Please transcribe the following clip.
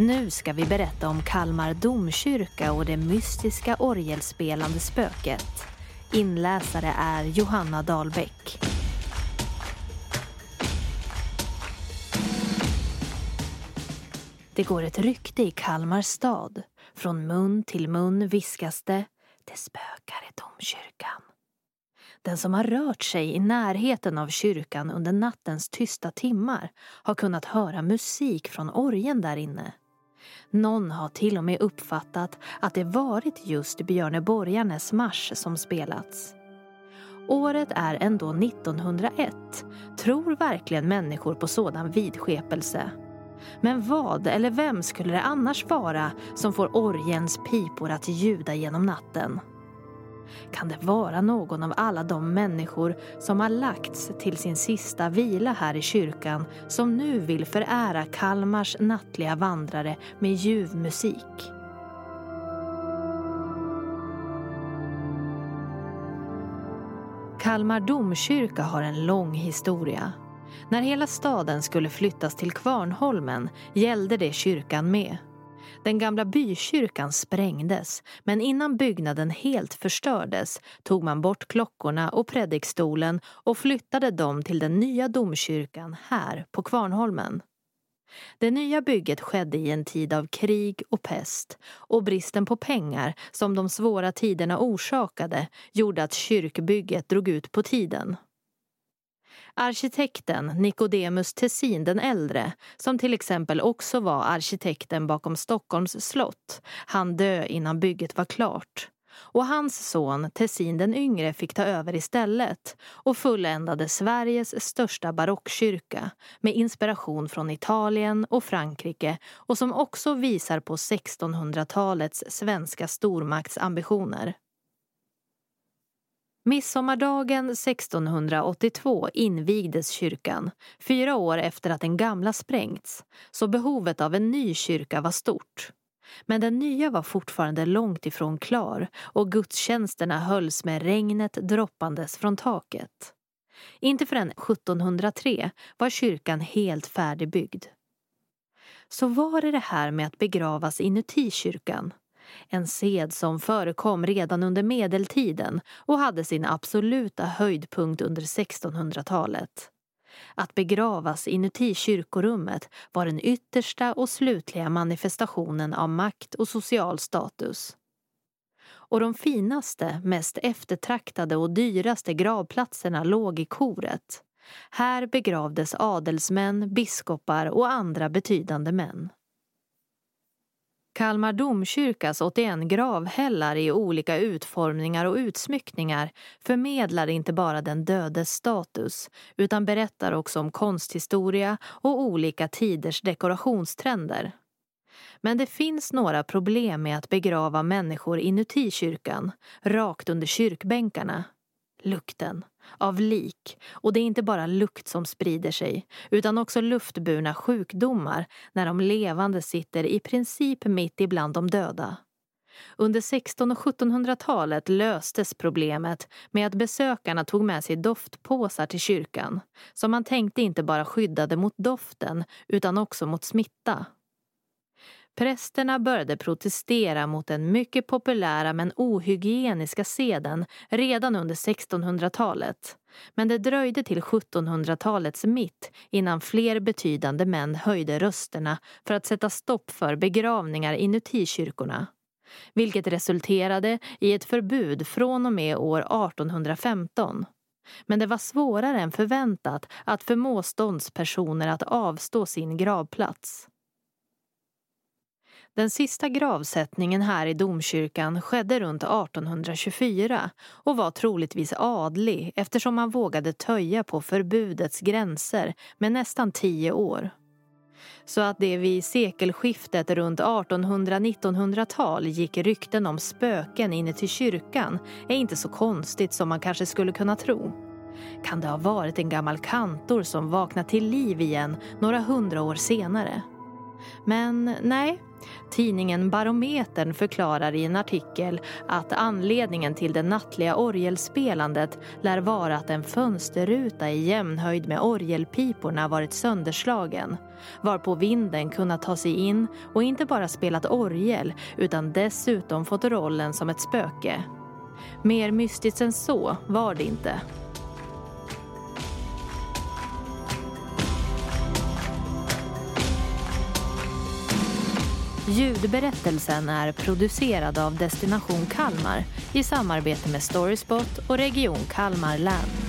Nu ska vi berätta om Kalmar domkyrka och det mystiska orgelspelande spöket. Inläsare är Johanna Dahlbäck. Det går ett rykte i Kalmar stad. Från mun till mun viskas det. Det spökar i domkyrkan. Den som har rört sig i närheten av kyrkan under nattens tysta timmar har kunnat höra musik från orgen där inne. Någon har till och med uppfattat att det varit just Björneborgarnes marsch som spelats. Året är ändå 1901. Tror verkligen människor på sådan vidskepelse? Men vad eller vem skulle det annars vara som får orgens pipor att ljuda genom natten? Kan det vara någon av alla de människor som har lagts till sin sista vila här i kyrkan som nu vill förära Kalmars nattliga vandrare med ljuv musik? Kalmar domkyrka har en lång historia. När hela staden skulle flyttas till Kvarnholmen gällde det kyrkan med. Den gamla bykyrkan sprängdes men innan byggnaden helt förstördes tog man bort klockorna och predikstolen och flyttade dem till den nya domkyrkan här på Kvarnholmen. Det nya bygget skedde i en tid av krig och pest och bristen på pengar som de svåra tiderna orsakade gjorde att kyrkbygget drog ut på tiden. Arkitekten Nicodemus Tessin den äldre, som till exempel också var arkitekten bakom Stockholms slott, han dö innan bygget var klart. Och hans son Tessin den yngre fick ta över istället och fulländade Sveriges största barockkyrka med inspiration från Italien och Frankrike och som också visar på 1600-talets svenska stormaktsambitioner. Midsommardagen 1682 invigdes kyrkan, fyra år efter att den gamla sprängts, så behovet av en ny kyrka var stort. Men den nya var fortfarande långt ifrån klar och gudstjänsterna hölls med regnet droppandes från taket. Inte förrän 1703 var kyrkan helt färdigbyggd. Så var är det här med att begravas inuti kyrkan? En sed som förekom redan under medeltiden och hade sin absoluta höjdpunkt under 1600-talet. Att begravas inuti kyrkorummet var den yttersta och slutliga manifestationen av makt och social status. Och de finaste, mest eftertraktade och dyraste gravplatserna låg i koret. Här begravdes adelsmän, biskopar och andra betydande män. Kalmar domkyrkas 81 gravhällar i olika utformningar och utsmyckningar förmedlar inte bara den dödes status utan berättar också om konsthistoria och olika tiders dekorationstrender. Men det finns några problem med att begrava människor inuti kyrkan, rakt under kyrkbänkarna. Lukten av lik. Och det är inte bara lukt som sprider sig, utan också luftburna sjukdomar när de levande sitter i princip mitt ibland de döda. Under 1600 och 1700-talet löstes problemet med att besökarna tog med sig doftpåsar till kyrkan, som man tänkte inte bara skyddade mot doften utan också mot smitta. Prästerna började protestera mot den mycket populära men ohygieniska seden redan under 1600-talet. Men det dröjde till 1700-talets mitt innan fler betydande män höjde rösterna för att sätta stopp för begravningar inuti kyrkorna. Vilket resulterade i ett förbud från och med år 1815. Men det var svårare än förväntat att förmå ståndspersoner att avstå sin gravplats. Den sista gravsättningen här i domkyrkan skedde runt 1824 och var troligtvis adlig eftersom man vågade töja på förbudets gränser med nästan tio år. Så att det vid sekelskiftet runt 1800-1900-tal gick rykten om spöken inne till kyrkan är inte så konstigt som man kanske skulle kunna tro. Kan det ha varit en gammal kantor som vaknat till liv igen några hundra år senare? Men nej, Tidningen Barometern förklarar i en artikel att anledningen till det nattliga orgelspelandet lär vara att en fönsterruta i jämnhöjd med orgelpiporna varit sönderslagen varpå vinden kunnat ta sig in och inte bara spelat orgel utan dessutom fått rollen som ett spöke. Mer mystiskt än så var det inte. Ljudberättelsen är producerad av Destination Kalmar i samarbete med Storyspot och Region Kalmar län.